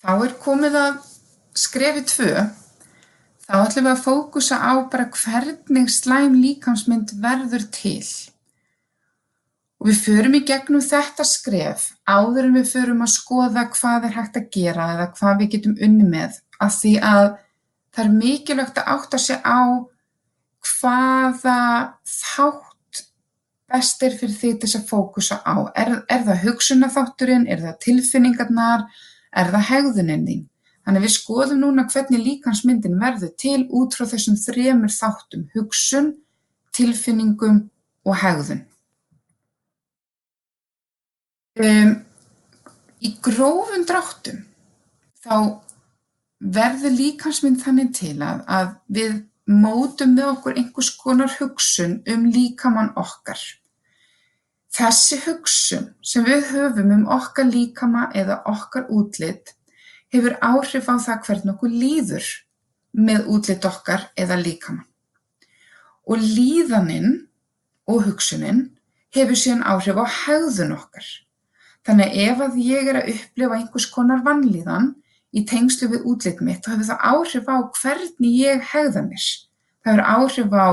Þá er komið að skrefi tvö. Þá ætlum við að fókusa á bara hvernig slæm líkamsmynd verður til. Og við förum í gegnum þetta skref áður en við förum að skoða hvað er hægt að gera eða hvað við getum unni með af því að það er mikilvægt að átta sig á hvaða þátt best er fyrir því þess að fókusa á. Er, er það hugsunaþátturinn, er það tilfinningarnar, er það hegðunin þín? Þannig við skoðum núna hvernig líkansmyndin verður til út frá þessum þremur þáttum, hugsun, tilfinningum og hegðun. Um, í grófum dráttum þá verður líkansmynd þannig til að, að við mótum með okkur einhvers konar hugsun um líkamann okkar. Þessi hugsun sem við höfum um okkar líkama eða okkar útlit hefur áhrif á það hvernig okkur líður með útlit okkar eða líkama. Og líðaninn og hugsunin hefur síðan áhrif á hegðun okkar. Þannig að ef að ég er að upplifa einhvers konar vanlíðan í tengslu við útlit mitt þá hefur það áhrif á hvernig ég hegða mér. Það hefur áhrif á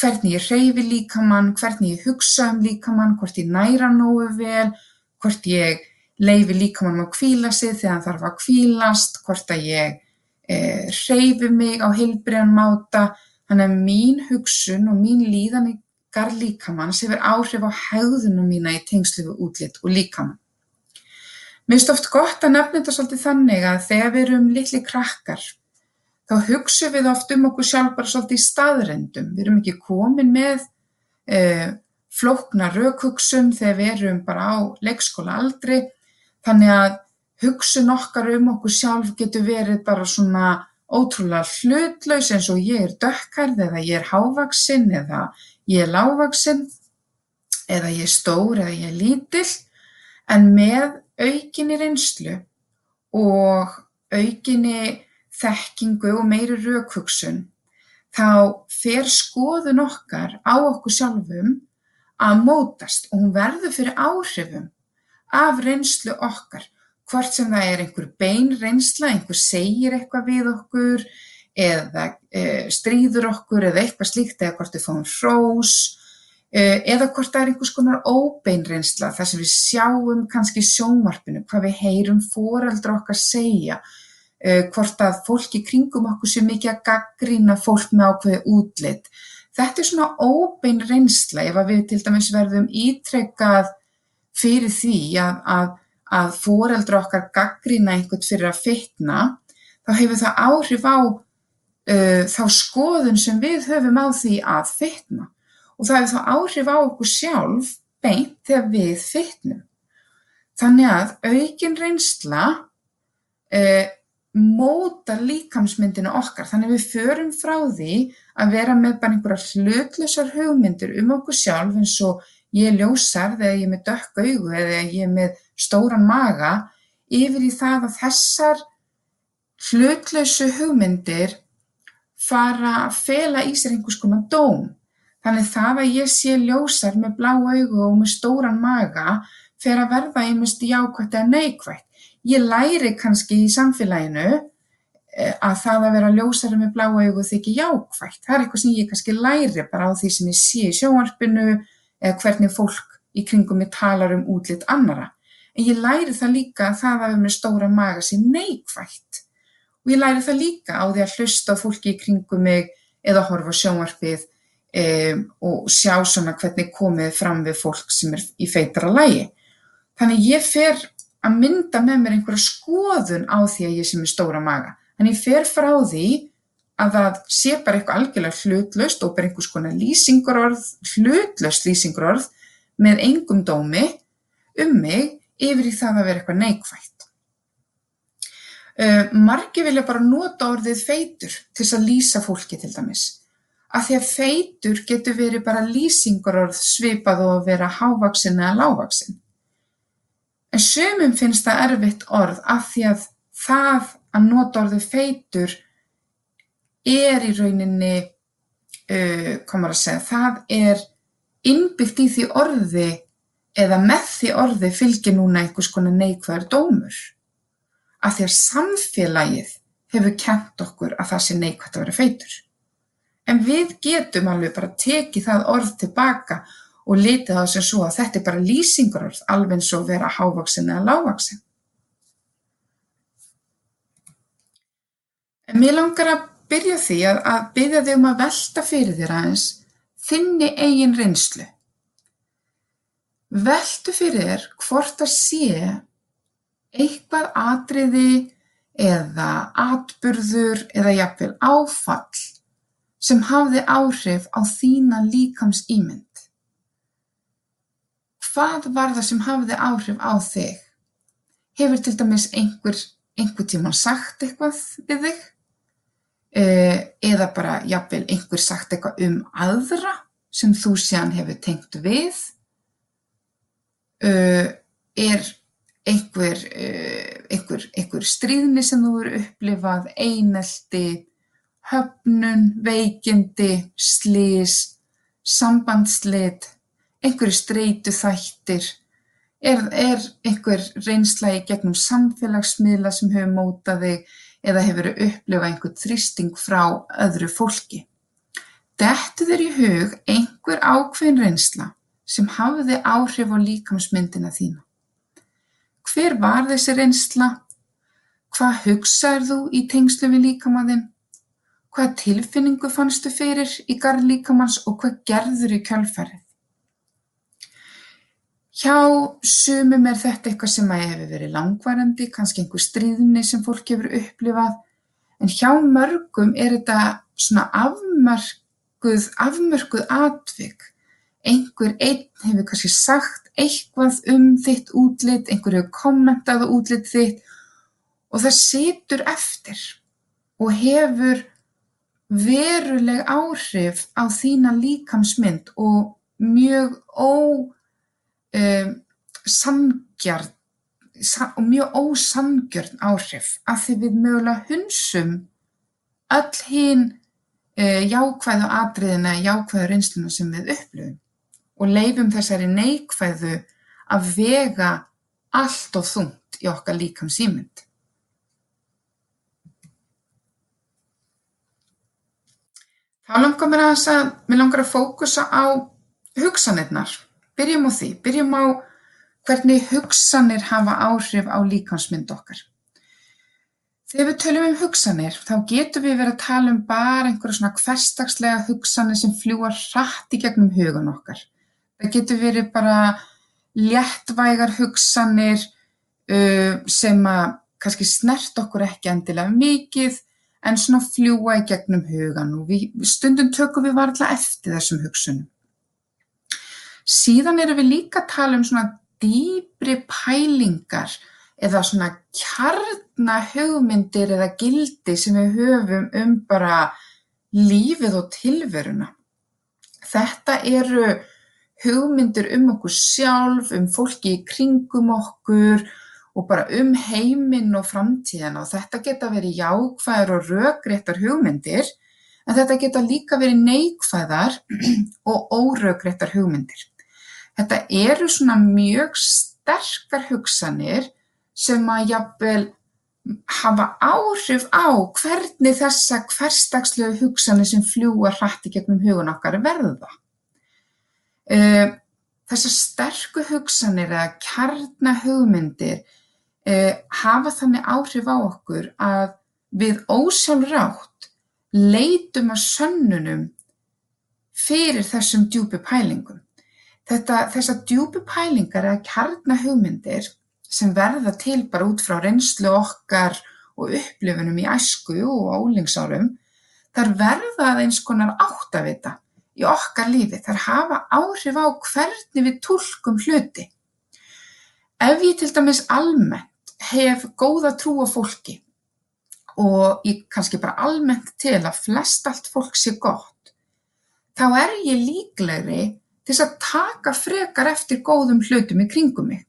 hvernig ég hreyfi líkamann, hvernig ég hugsa um líkamann, hvort ég næra nógu vel, hvort ég leifi líkamannum að kvíla sig þegar hann þarf að kvílast, hvort að ég e, hreyfi mig á heilbriðan máta. Þannig að mín hugsun og mín líðaningar líkamanns hefur áhrif á hegðunum mína í tengslu við útlit og líkamann. Mér finnst oft gott að nefna þetta svolítið þannig að þegar við erum litli krakkar þá hugsaum við oft um okkur sjálf bara svolítið í staðrendum. Við erum ekki komin með eh, flókna raukhugsun þegar við erum bara á leikskóla aldri. Þannig að hugsun okkar um okkur sjálf getur verið bara svona ótrúlega hlutlaus eins og ég er dökkarð eða ég er hávaksinn eða ég er lávaksinn eða ég er stór eða ég er lítill. En með aukinni reynslu og aukinni þekkingu og meiri rökhugsun þá fer skoðun okkar á okkur sjálfum að mótast og hún verður fyrir áhrifum af reynslu okkar. Hvort sem það er einhver bein reynsla, einhver segir eitthvað við okkur eða e, stríður okkur eða eitthvað slíkt eða hvort við fáum hrós Eh, eða hvort það er einhvers konar óbein reynsla þar sem við sjáum kannski sjónvarpinu hvað við heyrum foreldra okkar segja, hvort að fólk í kringum okkur sé mikið að gaggrína fólk með ákveði útlit. Þetta er svona óbein reynsla ef við til dæmis verðum ítrekkað fyrir því að, að, að foreldra okkar gaggrína einhvern fyrir að fitna, þá hefur það áhrif á uh, þá skoðun sem við höfum á því að fitna og það hefur þá áhrif á okkur sjálf beint þegar við fitnum. Þannig að aukin reynsla eh, mótar líkamsmyndinu okkar. Þannig við förum frá því að vera með bara einhverja hlutlusar hugmyndir um okkur sjálf eins og ég er ljósarð eða ég er með dökk augu eða ég er með stóran maga yfir í það að þessar hlutlausu hugmyndir fara að fela í sér einhvers konar dóm. Þannig það að ég sé ljósar með blá augu og með stóran maga fer að verða ýmist jákvætt eða neikvætt. Ég læri kannski í samfélaginu eh, að það að vera ljósari með blá augu þykir jákvætt. Það er eitthvað sem ég kannski læri bara á því sem ég sé í sjónvarpinu eða hvernig fólk í kringum mig talar um útlitt annara. En ég læri það líka að það að vera með stóra maga sé neikvætt. Og ég læri það líka á því að hlusta fólki í kringum mig eða horfa sjónvarpið um, og sjá svona hvernig komið fram við fólk sem er í feitara lægi. Þannig ég fer að mynda með mér einhverja skoðun á því að ég sem er stóra maga. Þannig ég fer frá því að það sé bara eitthvað algjörlega hlutlöst og bara einhvers konar lýsingurorð, hlutlöst lýsingurorð með engum dómi um mig yfir í það að vera eitthvað neikvægt. Uh, margi vilja bara nota orðið feitur til að lýsa fólki til dæmis af því að feitur getur verið bara lýsingarorð svipað og vera hávaxinn eða lágvaxinn. En sumum finnst það erfitt orð af því að það að nota orðið feitur er í rauninni, uh, komur að segja, það er innbyggt í því orði eða með því orði fylgir núna einhvers konar neikvæður dómur. af því að samfélagið hefur kent okkur að það sé neikvægt að vera feitur. En við getum alveg bara tekið það orð tilbaka og litið á sem svo að þetta er bara lýsingarorð alveg eins og vera hávaksin eða lágvaksin. En mér langar að byrja því að, að byrja þig um að velta fyrir þér aðeins þinni eigin reynslu. Veltu fyrir þér hvort að sé eitthvað atriði eða atburður eða jafnvel áfall sem hafði áhrif á þína líkamsýmynd. Hvað var það sem hafði áhrif á þig? Hefur til dæmis einhver, einhver tíma sagt eitthvað við þig? Eh, eða bara jafnvel einhver sagt eitthvað um aðra sem þú síðan hefur tengt við? Eh, er einhver, eh, einhver, einhver stríðni sem þú eru upplifað, einelti, höfnun, veikindi, slís, sambandslit, einhverjir streituþættir, er, er einhver reynsla í gegnum samfélagsmiðla sem hefur mótað þig eða hefur upplifað einhvern þrýsting frá öðru fólki. Dettu þér í hug einhver ákveðin reynsla sem hafði áhrif á líkamsmyndina þína. Hver var þessi reynsla? Hvað hugsaður þú í tengslu við líkamaðinn? Hvað tilfinningu fannstu fyrir í garð líkamanns og hvað gerður í kjálfærið? Hjá sumum er þetta eitthvað sem hefur verið langvarandi, kannski einhver stríðni sem fólk hefur upplifað, en hjá mörgum er þetta svona afmörkuð, afmörkuð atvik. Einhver einn hefur kannski sagt eitthvað um þitt útlit, einhver hefur kommentað á útlit þitt og það situr eftir og hefur veruleg áhrif á þína líkamsmynd og mjög ó um, sanngjarn og mjög ósanngjörn áhrif af því við mögulega hunsum öll hinn uh, jákvæðu atriðina, jákvæðu reynsluna sem við upplöfum og leifum þessari neikvæðu að vega allt og þungt í okkar líkam símynd. Þá langar mér að, að fókusa á hugsanirnar Byrjum á því, byrjum á hvernig hugsanir hafa áhrif á líkamsmynd okkar. Þegar við tölum um hugsanir þá getum við verið að tala um bara einhverja svona hverstagslega hugsanir sem fljúa hratt í gegnum hugan okkar. Það getur verið bara léttvægar hugsanir uh, sem að kannski snert okkur ekki endilega mikið en svona fljúa í gegnum hugan og við, stundum tökum við varla eftir þessum hugsunum. Síðan erum við líka að tala um svona dýpri pælingar eða svona kjarnahugmyndir eða gildi sem við höfum um bara lífið og tilveruna. Þetta eru hugmyndir um okkur sjálf, um fólki í kringum okkur og bara um heiminn og framtíðina og þetta geta verið jákvæðar og rökréttar hugmyndir en þetta geta líka verið neikvæðar og órökréttar hugmyndir. Þetta eru svona mjög sterkar hugsanir sem að jafnvel hafa áhrif á hvernig þessa hversdagslegu hugsanir sem fljúa hratt í gegnum hugun okkar verða. Uh, þessar sterku hugsanir eða kjarnahugmyndir uh, hafa þannig áhrif á okkur að við ósjálfrátt leitum að sönnunum fyrir þessum djúpi pælingum. Þetta, þessar djúpu pælingar eða kjarnahugmyndir sem verða til bara út frá reynslu okkar og upplifunum í æsku og ólingsárum, þar verða það eins konar áttavita í okkar lífi. Þar hafa áhrif á hvernig við tólkum hluti. Ef ég til dæmis almennt hef góða trú á fólki og ég kannski bara almennt til að flest allt fólk sé gott, þá er ég líklegri til þess að taka frekar eftir góðum hlutum í kringum mig.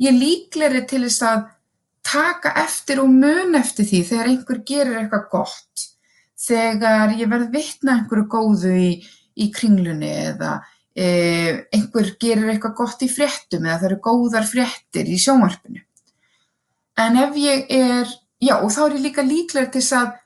Ég er líklegri til þess að taka eftir og mun eftir því þegar einhver gerir eitthvað gott, þegar ég verð vitna einhverju góðu í, í kringlunni eða e, einhver gerir eitthvað gott í fréttum eða það eru góðar fréttir í sjónvarpinu. En ef ég er, já og þá er ég líka líklega til þess að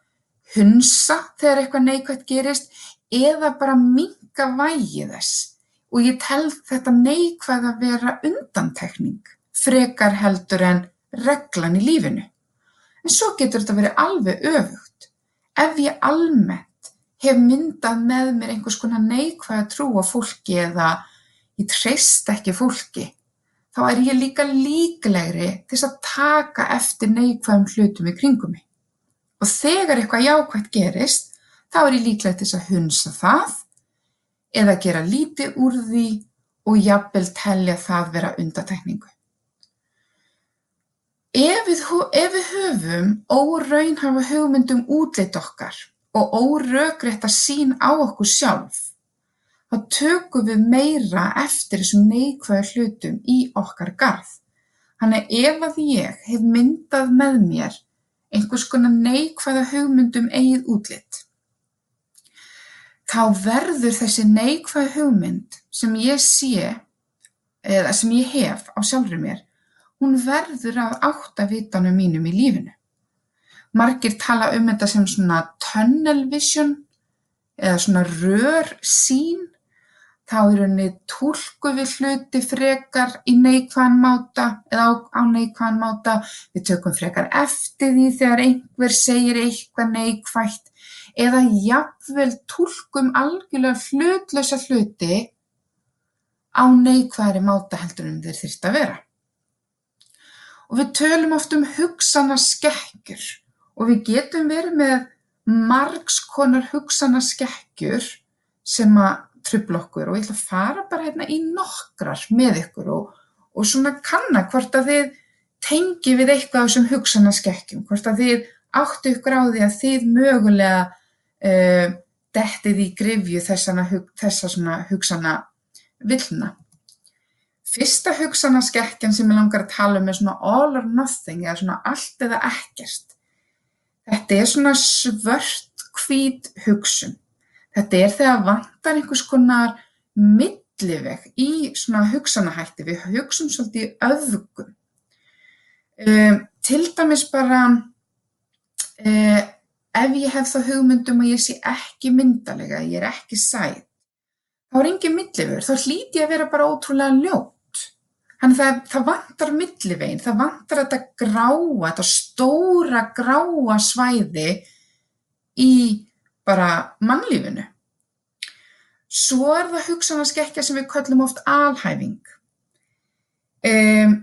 hunsa þegar eitthvað neikvægt gerist eða bara minka vægi þess og ég tel þetta neikvæð að vera undantekning frekar heldur en reglan í lífinu. En svo getur þetta verið alveg öfugt. Ef ég almennt hef myndað með mér einhvers konar neikvæða trú á fólki eða ég treyst ekki fólki, þá er ég líka líklegri til að taka eftir neikvæðum hlutum í kringum mig. Og þegar eitthvað jákvætt gerist, þá er ég líklegri til að hunsa það eða gera lítið úr því og jafnvel telja það vera undatekningu. Ef við, ef við höfum óraunhæfa hugmynd um útlit okkar og órökrétta sýn á okkur sjálf, þá tökum við meira eftir þessum neikvæðu hlutum í okkar garð. Þannig ef að ég hef myndað með mér einhvers konar neikvæða hugmynd um eigið útlit, þá verður þessi neikvæða hugmynd sem ég sé eða sem ég hef á sjálfur mér hún verður að áttavitanum mínum í lífinu. Margir tala um þetta sem svona tunnel vision eða svona rörsýn, þá er henni tólku við hluti frekar í neikvæðan máta eða á neikvæðan máta, við tökum frekar eftir því þegar einhver segir eitthvað neikvægt eða jafnvel tólkum algjörlega hlutlösa hluti á neikvæðri máta heldur um þeir þyrst að vera. Og við tölum oft um hugsanaskekkjur og við getum verið með margs konar hugsanaskekkjur sem að trubla okkur og ég ætla að fara bara hérna í nokkrar með ykkur og, og svona kanna hvort að þið tengi við eitthvað á þessum hugsanaskekkjum, hvort að þið áttu ykkur á því að þið mögulega uh, dettið í grifju þessana, þessa svona hugsana villna. Fyrsta hugsanaskekkjan sem ég langar að tala um er svona all or nothing eða svona allt eða ekkert. Þetta er svona svört hvít hugsun. Þetta er þegar vantar einhvers konar milliveg í svona hugsanahætti. Við hugsun svolítið í öfgum. Um, til dæmis bara uh, ef ég hef þá hugmyndum að ég sé ekki myndalega, ég er ekki sæð, þá er engin millivegur. Þá hlýti ég að vera bara ótrúlega ljót. Þannig það, það vantar millivegin, það vantar þetta gráa, þetta stóra gráa svæði í bara mannlífinu. Svo er það hugsanaskekkja sem við köllum oft alhæfing. Um,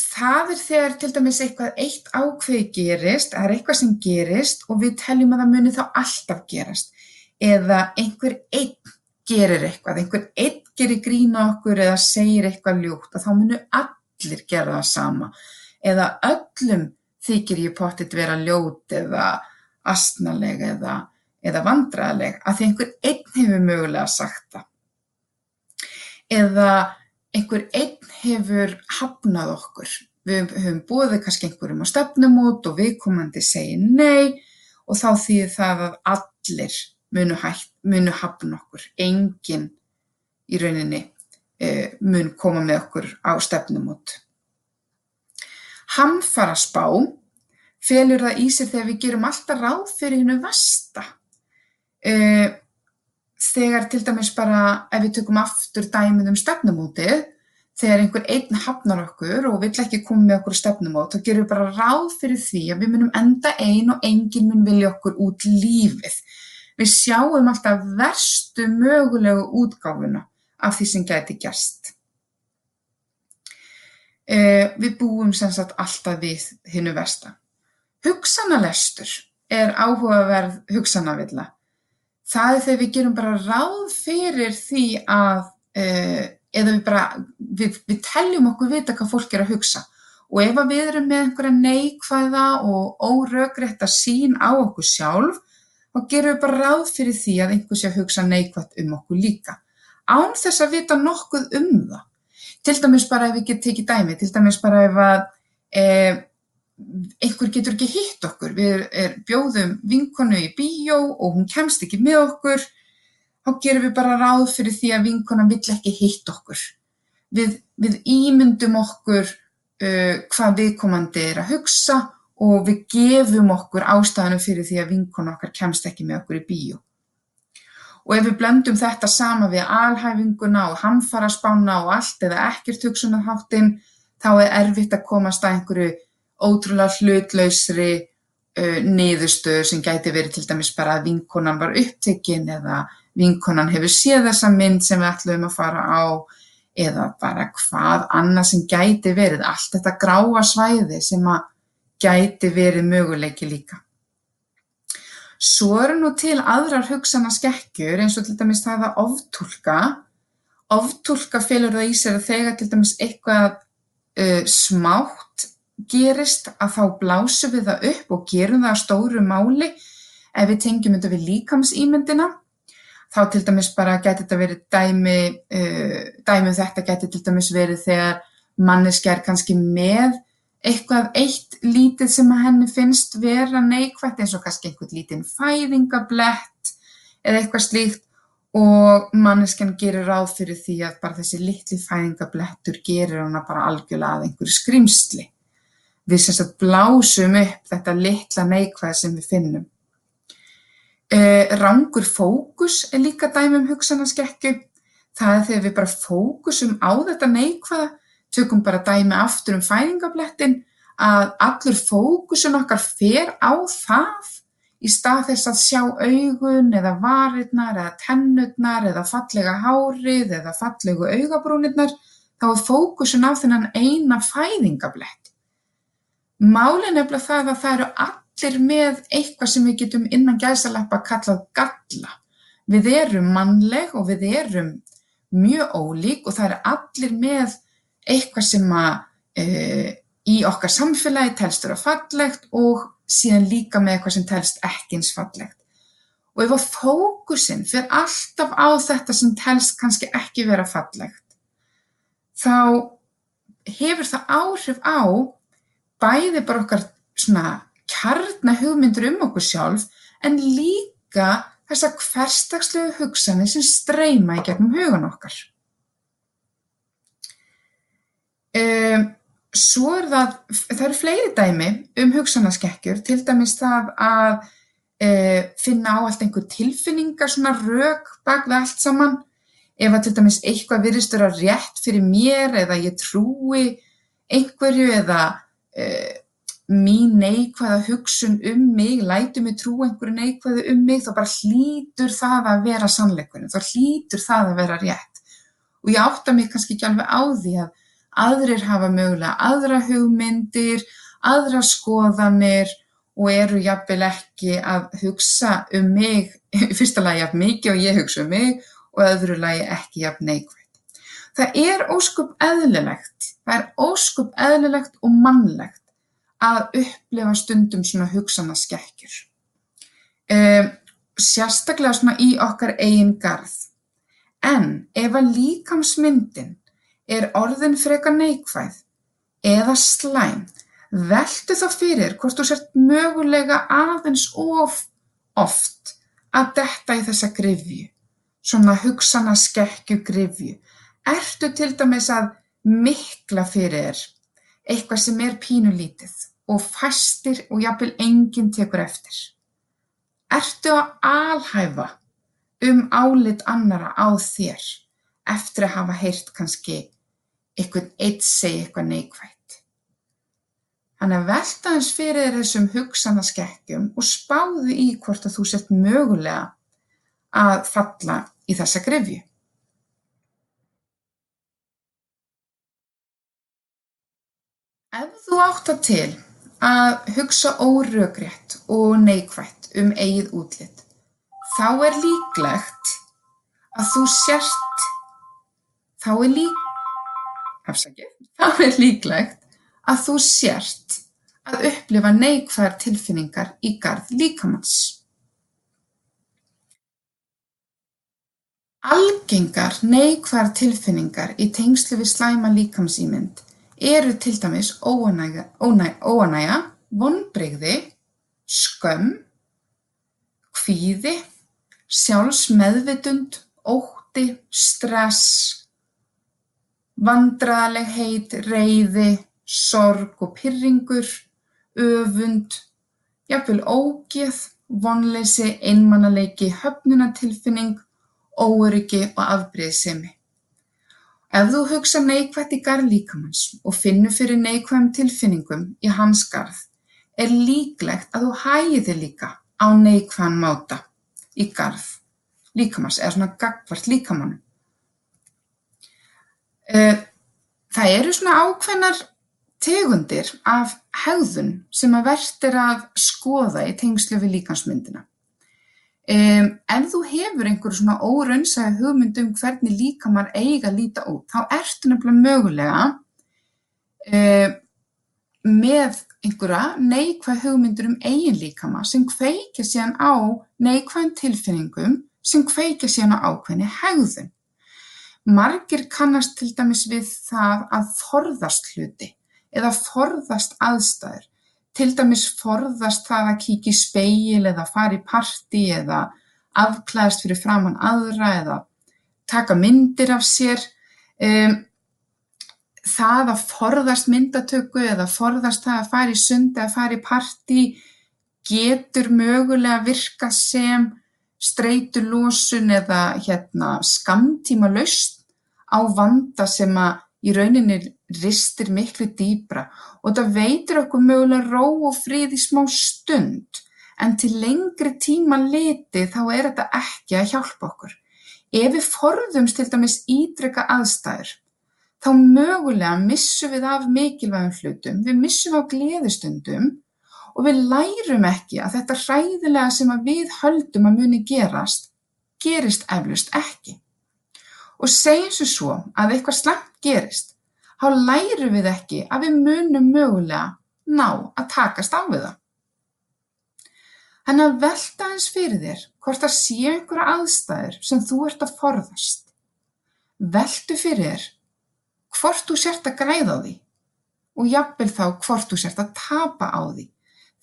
það er þegar til dæmis eitthvað eitt ákveði gerist, það er eitthvað sem gerist og við teljum að það muni þá alltaf gerast. Eða einhver einn gerir eitthvað, einhver einn gerir grín á okkur eða segir eitthvað ljótt að þá munu allir gera það sama eða öllum þykir ég pottit vera ljót eða astnaleg eða, eða vandraðleg að því einhver einn hefur mögulega sagt það. Eða einhver einn hefur hafnað okkur. Við höfum búið kannski einhverjum á stefnumót og viðkomandi segir nei og þá þýðir það að allir munu, hætt, munu hafna okkur, enginn í rauninni e, mun koma með okkur á stefnumót. Hamfara spá felur það í sig þegar við gerum alltaf ráð fyrir hennu vasta. E, þegar til dæmis bara ef við tökum aftur dæmið um stefnumótið, þegar einhver einn hafnar okkur og vill ekki koma með okkur stefnumót, þá gerum við bara ráð fyrir því að við munum enda einn og enginn mun vilja okkur út lífið. Við sjáum alltaf verstu mögulegu útgáfuna af því sem gæti gerst. Eh, við búum sem sagt alltaf við hinnu versta. Hugsanalestur er áhugaverð hugsanavilla. Það er þegar við gerum bara ráð fyrir því að, eh, eða við bara, við, við teljum okkur vita hvað fólk er að hugsa og ef við erum með einhverja neikvæða og óröggrétta sín á okkur sjálf, þá gerum við bara ráð fyrir því að einhver sé að hugsa neikvægt um okkur líka, án þess að vita nokkuð um það. Til dæmis bara ef við getum tekið dæmi, til dæmis bara ef að e, einhver getur ekki hitt okkur, við er, bjóðum vinkonu í bíó og hún kemst ekki með okkur, þá gerum við bara ráð fyrir því að vinkona vill ekki hitt okkur. Við, við ímyndum okkur uh, hvað viðkomandi er að hugsa og við gefum okkur ástæðanum fyrir því að vinkon okkar kemst ekki með okkur í bíó. Og ef við blöndum þetta sama við alhæfinguna og hamfaraspána og allt eða ekkert hugsunarháttinn, þá er erfitt að komast að einhverju ótrúlega hlutlausri uh, niðurstöður sem gæti verið til dæmis bara að vinkonan var upptekinn eða vinkonan hefur séð þessa mynd sem við ætlum að fara á eða bara hvað annað sem gæti verið, allt þetta gráa svæði sem að gæti verið möguleiki líka. Svo eru nú til aðrar hugsana skekkjur eins og til dæmis það að oftúlka. Oftúlka félur það í sér að þegar til dæmis eitthvað uh, smátt gerist að þá blásum við það upp og gerum það að stóru máli ef við tengjum þetta við líkamsýmyndina þá til dæmis bara gæti þetta verið dæmi, uh, dæmi um þetta gæti til dæmis verið þegar manneski er kannski með eitthvað eitt lítið sem að henni finnst vera neikvægt eins og kannski einhvern lítinn fæðingablett eða eitthvað slíkt og manneskjan gerir ráð fyrir því að bara þessi litli fæðingablettur gerir hana bara algjörlega að einhverju skrimsli. Við sem sagt blásum upp þetta litla neikvæð sem við finnum. Eh, rangur fókus er líka dæmi um hugsanaskekkju. Það er þegar við bara fókusum á þetta neikvæða, tökum bara dæmi aftur um fæðingablettin, að allur fókusun okkar fer á það í stað þess að sjá augun eða varirnar eða tennurnar eða fallega hárið eða fallegu augabrúnirnar, þá er fókusun á þennan eina fæðingablett. Málin er bara það að það eru allir með eitthvað sem við getum innan gæsalappa kallað galla. Við erum mannleg og við erum mjög ólík og það eru allir með eitthvað sem að e, í okkar samfélagi telst vera fallegt og síðan líka með eitthvað sem telst ekki eins fallegt. Og ef að fókusin fyrir alltaf á þetta sem telst kannski ekki vera fallegt, þá hefur það áhrif á bæði bara okkar svona kjarnahugmyndir um okkur sjálf en líka þessar hversdagslegu hugsanir sem streyma í gegnum hugan okkar. Um, svo er það, það eru fleiri dæmi um hugsanaskekkjur, til dæmis það að uh, finna á allt einhver tilfinningar, svona rauk bak við allt saman, ef að til dæmis eitthvað virðist vera rétt fyrir mér eða ég trúi einhverju eða uh, mín neikvæða hugsun um mig lætur mig trúa einhverju neikvæðu um mig þá bara hlýtur það að vera sannleikurinn, þá hlýtur það að vera rétt og ég átta mig kannski ekki alveg á því að aðrir hafa mögulega aðra hugmyndir, aðra skoðanir og eru jafnvel ekki að hugsa um mig, fyrsta lagi jafn mikið og ég hugsa um mig og öðru lagi ekki jafn neikvægt. Það er óskup eðlilegt, það er óskup eðlilegt og mannlegt að upplifa stundum svona hugsanaskekkjur. Um, sérstaklega svona í okkar eigin garð. En ef að líkamsmyndin er orðin frekar neikvæð eða slæm, veltu þá fyrir hvort þú sért mögulega aðeins of oft að detta í þessa grifju, svona hugsanaskekkju grifju. Ertu til dæmis að mikla fyrir þér eitthvað sem er pínulítið og fæstir og jafnvel enginn tekur eftir. Ertu að alhæfa um álit annara á þér eftir að hafa heyrt kannski einhvern eitt segja eitthvað neikvægt. Þannig að velta hans fyrir þessum hugsanaskekkjum og spáðu í hvort að þú sett mögulega að falla í þessa grefju. Ef þú átt það til að hugsa órökrétt og neikvætt um eigið útlit, þá er líklegt að þú sért þá er lík afsakið, þá er líklegt að þú sért að upplifa neikvæðar tilfinningar í garð líkamanns. Algengar neikvæðar tilfinningar í tengslu við slæma líkamsýmynd eru til dæmis óánægja, vonbrigði, skömm, kvíði, sjálfsmeðvitund, ótti, stress, vandræðalegheit, reiði, sorg og pyrringur, öfund, jafnvel ógeð, vonleysi, einmannaleiki, höfnunatilfinning, óöryggi og afbrýðisemi. Ef þú hugsa neikvætt í garð líkamans og finnur fyrir neikvæðum tilfinningum í hans garð er líklegt að þú hægir þig líka á neikvæðan máta í garð líkamans eða svona gagnvart líkamanum. Eh, það eru svona ákveðnar tegundir af hegðun sem að verðt er að skoða í tengslu við líkansmyndina. Um, ef þú hefur einhver svona óraunsæði hugmynd um hvernig líkamar eiga að líta út, þá ertu nefnilega mögulega um, með einhverja neikvæð hugmyndur um eigin líkama sem kveikja síðan á neikvæðin tilfinningum sem kveikja síðan á ákveðni hegðun. Margir kannast til dæmis við það að forðast hluti eða forðast aðstæður til dæmis forðast það að kíkja í spegil eða fara í partí eða afklæðast fyrir framann aðra eða taka myndir af sér. Um, það að forðast myndatöku eða forðast það að fara í sund eða fara í partí getur mögulega virka sem streytulósun eða hérna, skamtíma laust á vanda sem að í rauninni ristir miklu dýpra og þetta veitir okkur mögulega ró og frið í smá stund en til lengri tíma litið þá er þetta ekki að hjálpa okkur. Ef við forðumst til dæmis ídreka aðstæður þá mögulega missum við af mikilvægum hlutum, við missum af gleðistundum og við lærum ekki að þetta hræðilega sem við höldum að muni gerast gerist eflust ekki og segjum svo að eitthvað slæmt gerist, þá lærum við ekki að við munum mögulega ná að takast á við það. Þannig að velta eins fyrir þér hvort það sé einhverja aðstæður sem þú ert að forðast. Veltu fyrir þér hvort þú sért að græða á því og jafnvel þá hvort þú sért að tapa á því.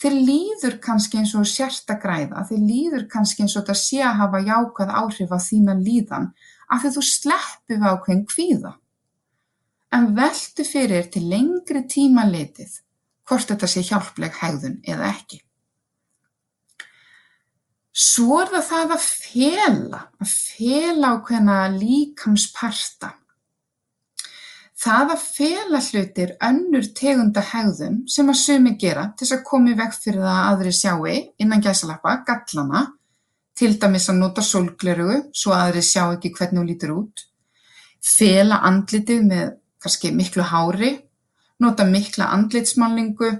Þér líður kannski eins og sért að græða, þér líður kannski eins og þetta sé að hafa jákað áhrif á þína líðan af því þú sleppir við ákveðin kvíða. En veltu fyrir til lengri tíma litið hvort þetta sé hjálpleg hegðun eða ekki. Svo er það það að fela, að fela ákveðina líkamsparta. Það að fela hlutir önnur tegunda hegðun sem að sumi gera til þess að komi vekk fyrir það að aðri sjáu innan gæsalappa, gallana, til dæmis að nota sólglerugu svo aðrir sjá ekki hvernig hún lítur út, fela andlitið með kannski miklu hári, nota mikla andlitsmálingu,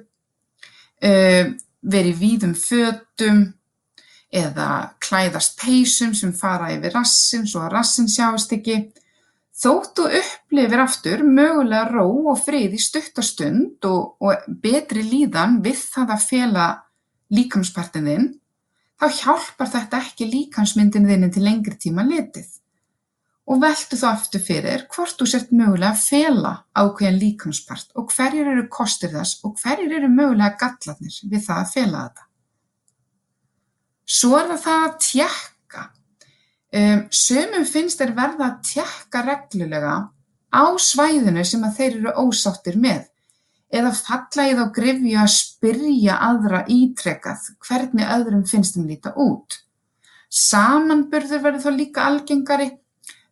uh, veri víðum fötum eða klæðast peysum sem fara yfir rassin svo að rassin sjáast ekki. Þóttu upplifir aftur mögulega ró og frið í stuttastund og, og betri líðan við það að fela líkamspartin þinn, þá hjálpar þetta ekki líkamsmyndinni þinni til lengri tíma litið. Og veltu þá aftur fyrir hvort þú sért mögulega að fela ákveðin líkamspart og hverjir eru kostir þess og hverjir eru mögulega gallarnir við það að fela þetta. Svo er það það að tjekka. Um, sumum finnst þeir verða að tjekka reglulega á svæðinu sem að þeir eru ósáttir með eða falla í þá gryfju að spyrja aðra ítrekað hvernig öðrum finnst þeim líta út. Samanburður verður þá líka algengari.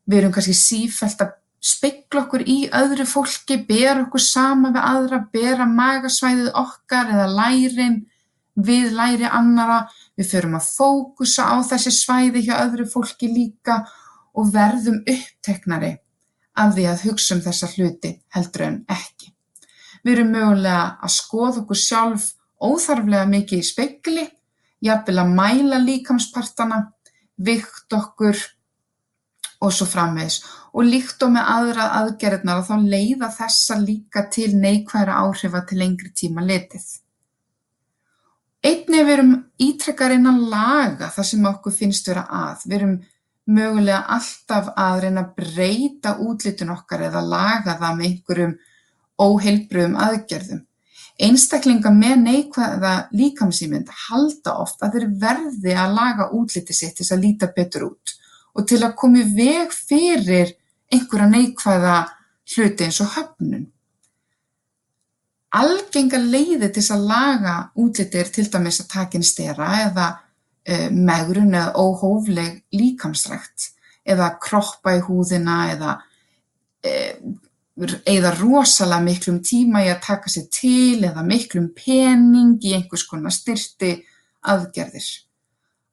Við erum kannski sífellt að speikla okkur í öðru fólki, bera okkur sama við aðra, bera magasvæðið okkar eða lærin við læri annara. Við förum að fókusa á þessi svæði hjá öðru fólki líka og verðum uppteknari af því að hugsa um þessa hluti heldur en ekki. Við erum mögulega að skoða okkur sjálf óþarflega mikið í spegli, jafnvel að mæla líkamspartana, vikt okkur og svo framvegis. Og líkt og með aðra aðgerðnar þá leiða þessa líka til neikværa áhrifa til lengri tíma letið. Einnig við erum ítrekkar inn að laga það sem okkur finnst vera að. Við erum mögulega alltaf að reyna að breyta útlitun okkar eða laga það með einhverjum óheilbrigðum aðgerðum. Einstaklingar með neikvæða líkamsýmynd halda oft að þeir verði að laga útliti sitt til að líta betur út og til að koma í veg fyrir einhverja neikvæða hluti eins og höfnun. algengar leiðir til þess að laga útlitið er til dæmis að taka inn stera eða uh, megrun eða óhófleg líkamsrækt eða kroppa í húðina eða eða rosalega miklum tíma í að taka sér til eða miklum pening í einhvers konar styrti aðgerðir.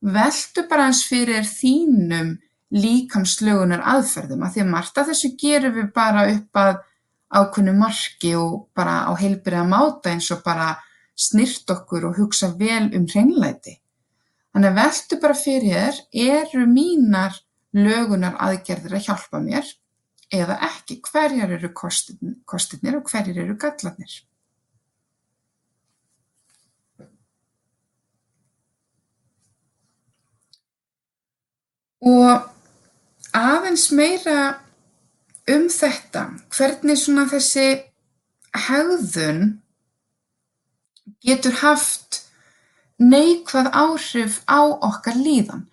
Veltu bara eins fyrir þínum líkamslögunar aðferðum að því að margt af þessu gerum við bara upp að ákunnu marki og bara á heilbriða máta eins og bara snirt okkur og hugsa vel um hreinlæti. Þannig að veltu bara fyrir eru mínar lögunar aðgerðir að hjálpa mér eða ekki, hverjar eru kostirnir og hverjir eru gallarnir. Og aðeins meira um þetta, hvernig svona þessi hegðun getur haft neikvæð áhrif á okkar líðan.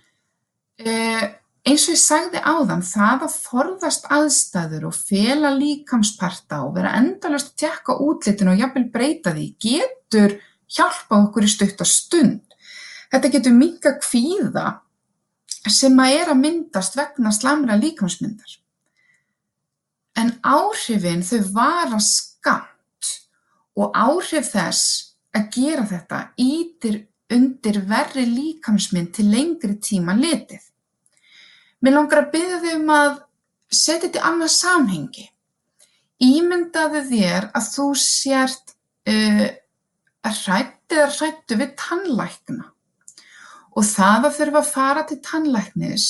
Uh, eins og ég sagði áðan, það að forðast aðstæður og fela líkamsparta og vera endalast að tjekka útlitinu og jafnvel breyta því getur hjálpa okkur í stuttastund. Þetta getur minga kvíða sem að er að myndast vegna slamra líkamsmyndar. En áhrifin þau vara skamt og áhrif þess að gera þetta ítir undir verri líkamsmynd til lengri tíma litið. Mér langar að byggja þig um að setja þetta í annað samhengi. Ímyndaðu þér að þú sért uh, hrætt eða hrættu við tannlækna og það að þurfa að fara til tannlæknis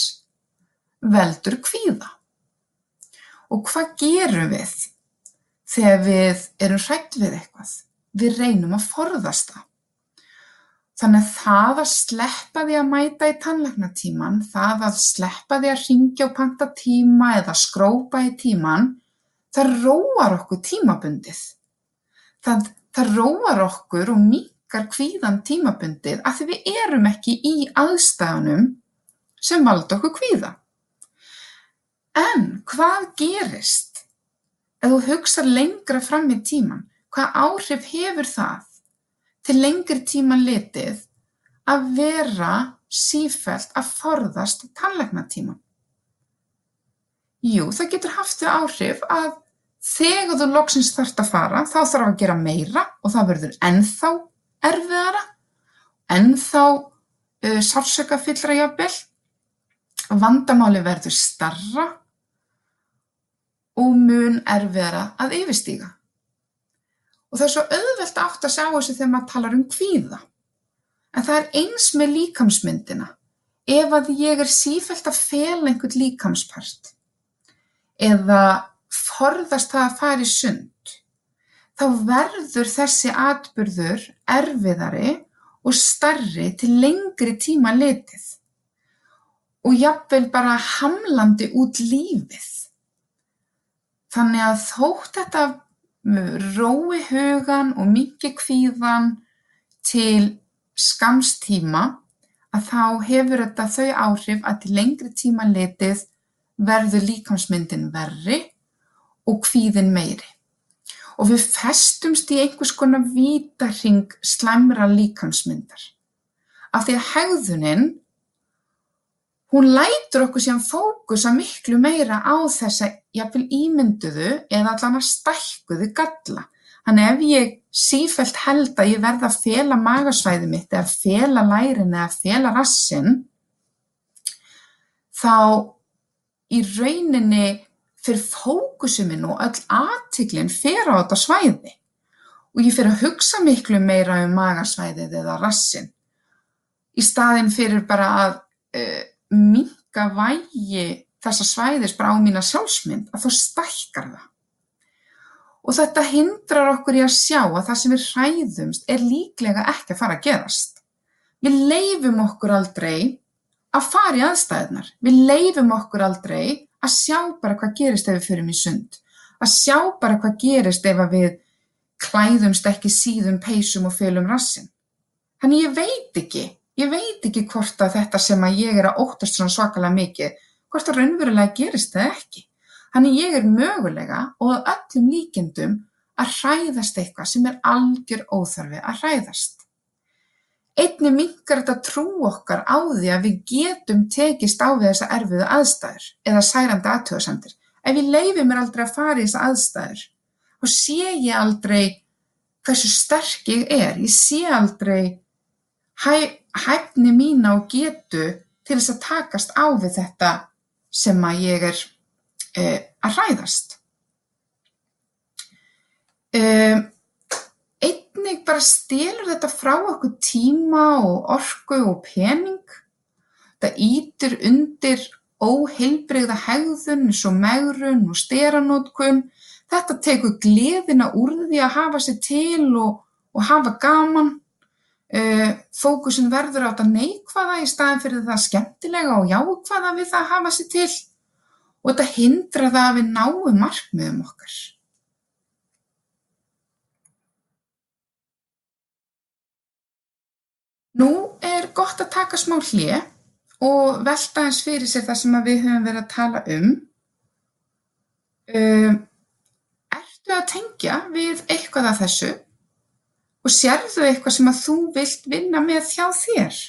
veldur kvíða. Og hvað gerum við þegar við erum hrætt við eitthvað? Við reynum að forðast það. Þannig að það að sleppa því að mæta í tannlæknatíman, það að sleppa því að ringja og panta tíma eða skrópa í tíman, það róar okkur tímabundið. Það, það róar okkur og minkar kvíðan tímabundið að því við erum ekki í aðstæðunum sem valda okkur kvíða. En hvað gerist ef þú hugsar lengra fram í tíman? Hvað áhrif hefur það til lengri tíma litið að vera sífellt að forðast tannlæknatíman? Jú, það getur haft þau áhrif að þegar þú loksins þarft að fara þá þarf að gera meira og það verður ennþá erfiðara, ennþá uh, sársöka fyllra jafnvel, vandamáli verður starra og mun erfiðara að yfirstíga. Og það er svo auðvelt átt að sjá þessu þegar maður talar um kvíða. En það er eins með líkamsmyndina. Ef að ég er sífælt að fela einhvern líkamspart eða forðast það að fara í sund, þá verður þessi atburður erfiðari og starri til lengri tíma litið og jafnvel bara hamlandi út lífið. Þannig að þótt þetta rói hugan og minnki kvíðan til skamstíma að þá hefur þetta þau áhrif að til lengri tíma litið verður líkamsmyndin verri og kvíðin meiri. Og við festumst í einhvers konar vítarhing slæmra líkamsmyndar. Af því að hegðunin Hún lætur okkur síðan fókusa miklu meira á þessa jafnvel ímynduðu eða allan að stækkuðu galla. Þannig ef ég sífellt held að ég verða að fela magasvæði mitt eða fela lærin eða fela rassin, þá í rauninni fyrir fókusu minn og öll aðtiklinn fyrir á þetta svæði og ég fyrir að hugsa miklu meira um magasvæðið eða rassin í staðin fyrir bara að uh, minnka vægi þessa svæðis bara á mína sjálfsmynd að þá stækkar það. Og þetta hindrar okkur í að sjá að það sem við hræðumst er líklega ekki að fara að gerast. Við leifum okkur aldrei að fara í aðstæðunar. Við leifum okkur aldrei að sjá bara hvað gerist ef við förum í sund. Að sjá bara hvað gerist ef við klæðumst ekki síðum peysum og fölum rassin. Þannig ég veit ekki Ég veit ekki hvort að þetta sem að ég er að óttast svona svakalega mikið, hvort að raunverulega gerist það ekki. Þannig ég er mögulega og öllum líkendum að hræðast eitthvað sem er algjör óþarfi að hræðast. Einnig minkar þetta trú okkar á því að við getum tekist á við þessa erfiðu aðstæður eða særandi aðtöðsendir. Ef ég leifi mér aldrei að fara í þessa aðstæður, þá sé ég aldrei hversu sterk ég er. Ég sé aldrei hæ, hæfni mína og getu til þess að takast á við þetta sem að ég er uh, að hræðast. Einnig bara stelur þetta frá okkur tíma og orku og pening. Það ítir undir óheilbrigða hegðun eins og megrun og steranótkun. Þetta tekur gleðina úr því að hafa sér til og, og hafa gaman. Fókusin verður á þetta neikvæða í staðin fyrir það skemmtilega og jákvæða við það að hafa sér til og þetta hindra það að við náum markmiðum okkar. Nú er gott að taka smá hlje og velta eins fyrir sér það sem við höfum verið að tala um. Uh, ertu að tengja við eitthvað af þessu? og sérðu eitthvað sem að þú vilt vinna með hjá þér?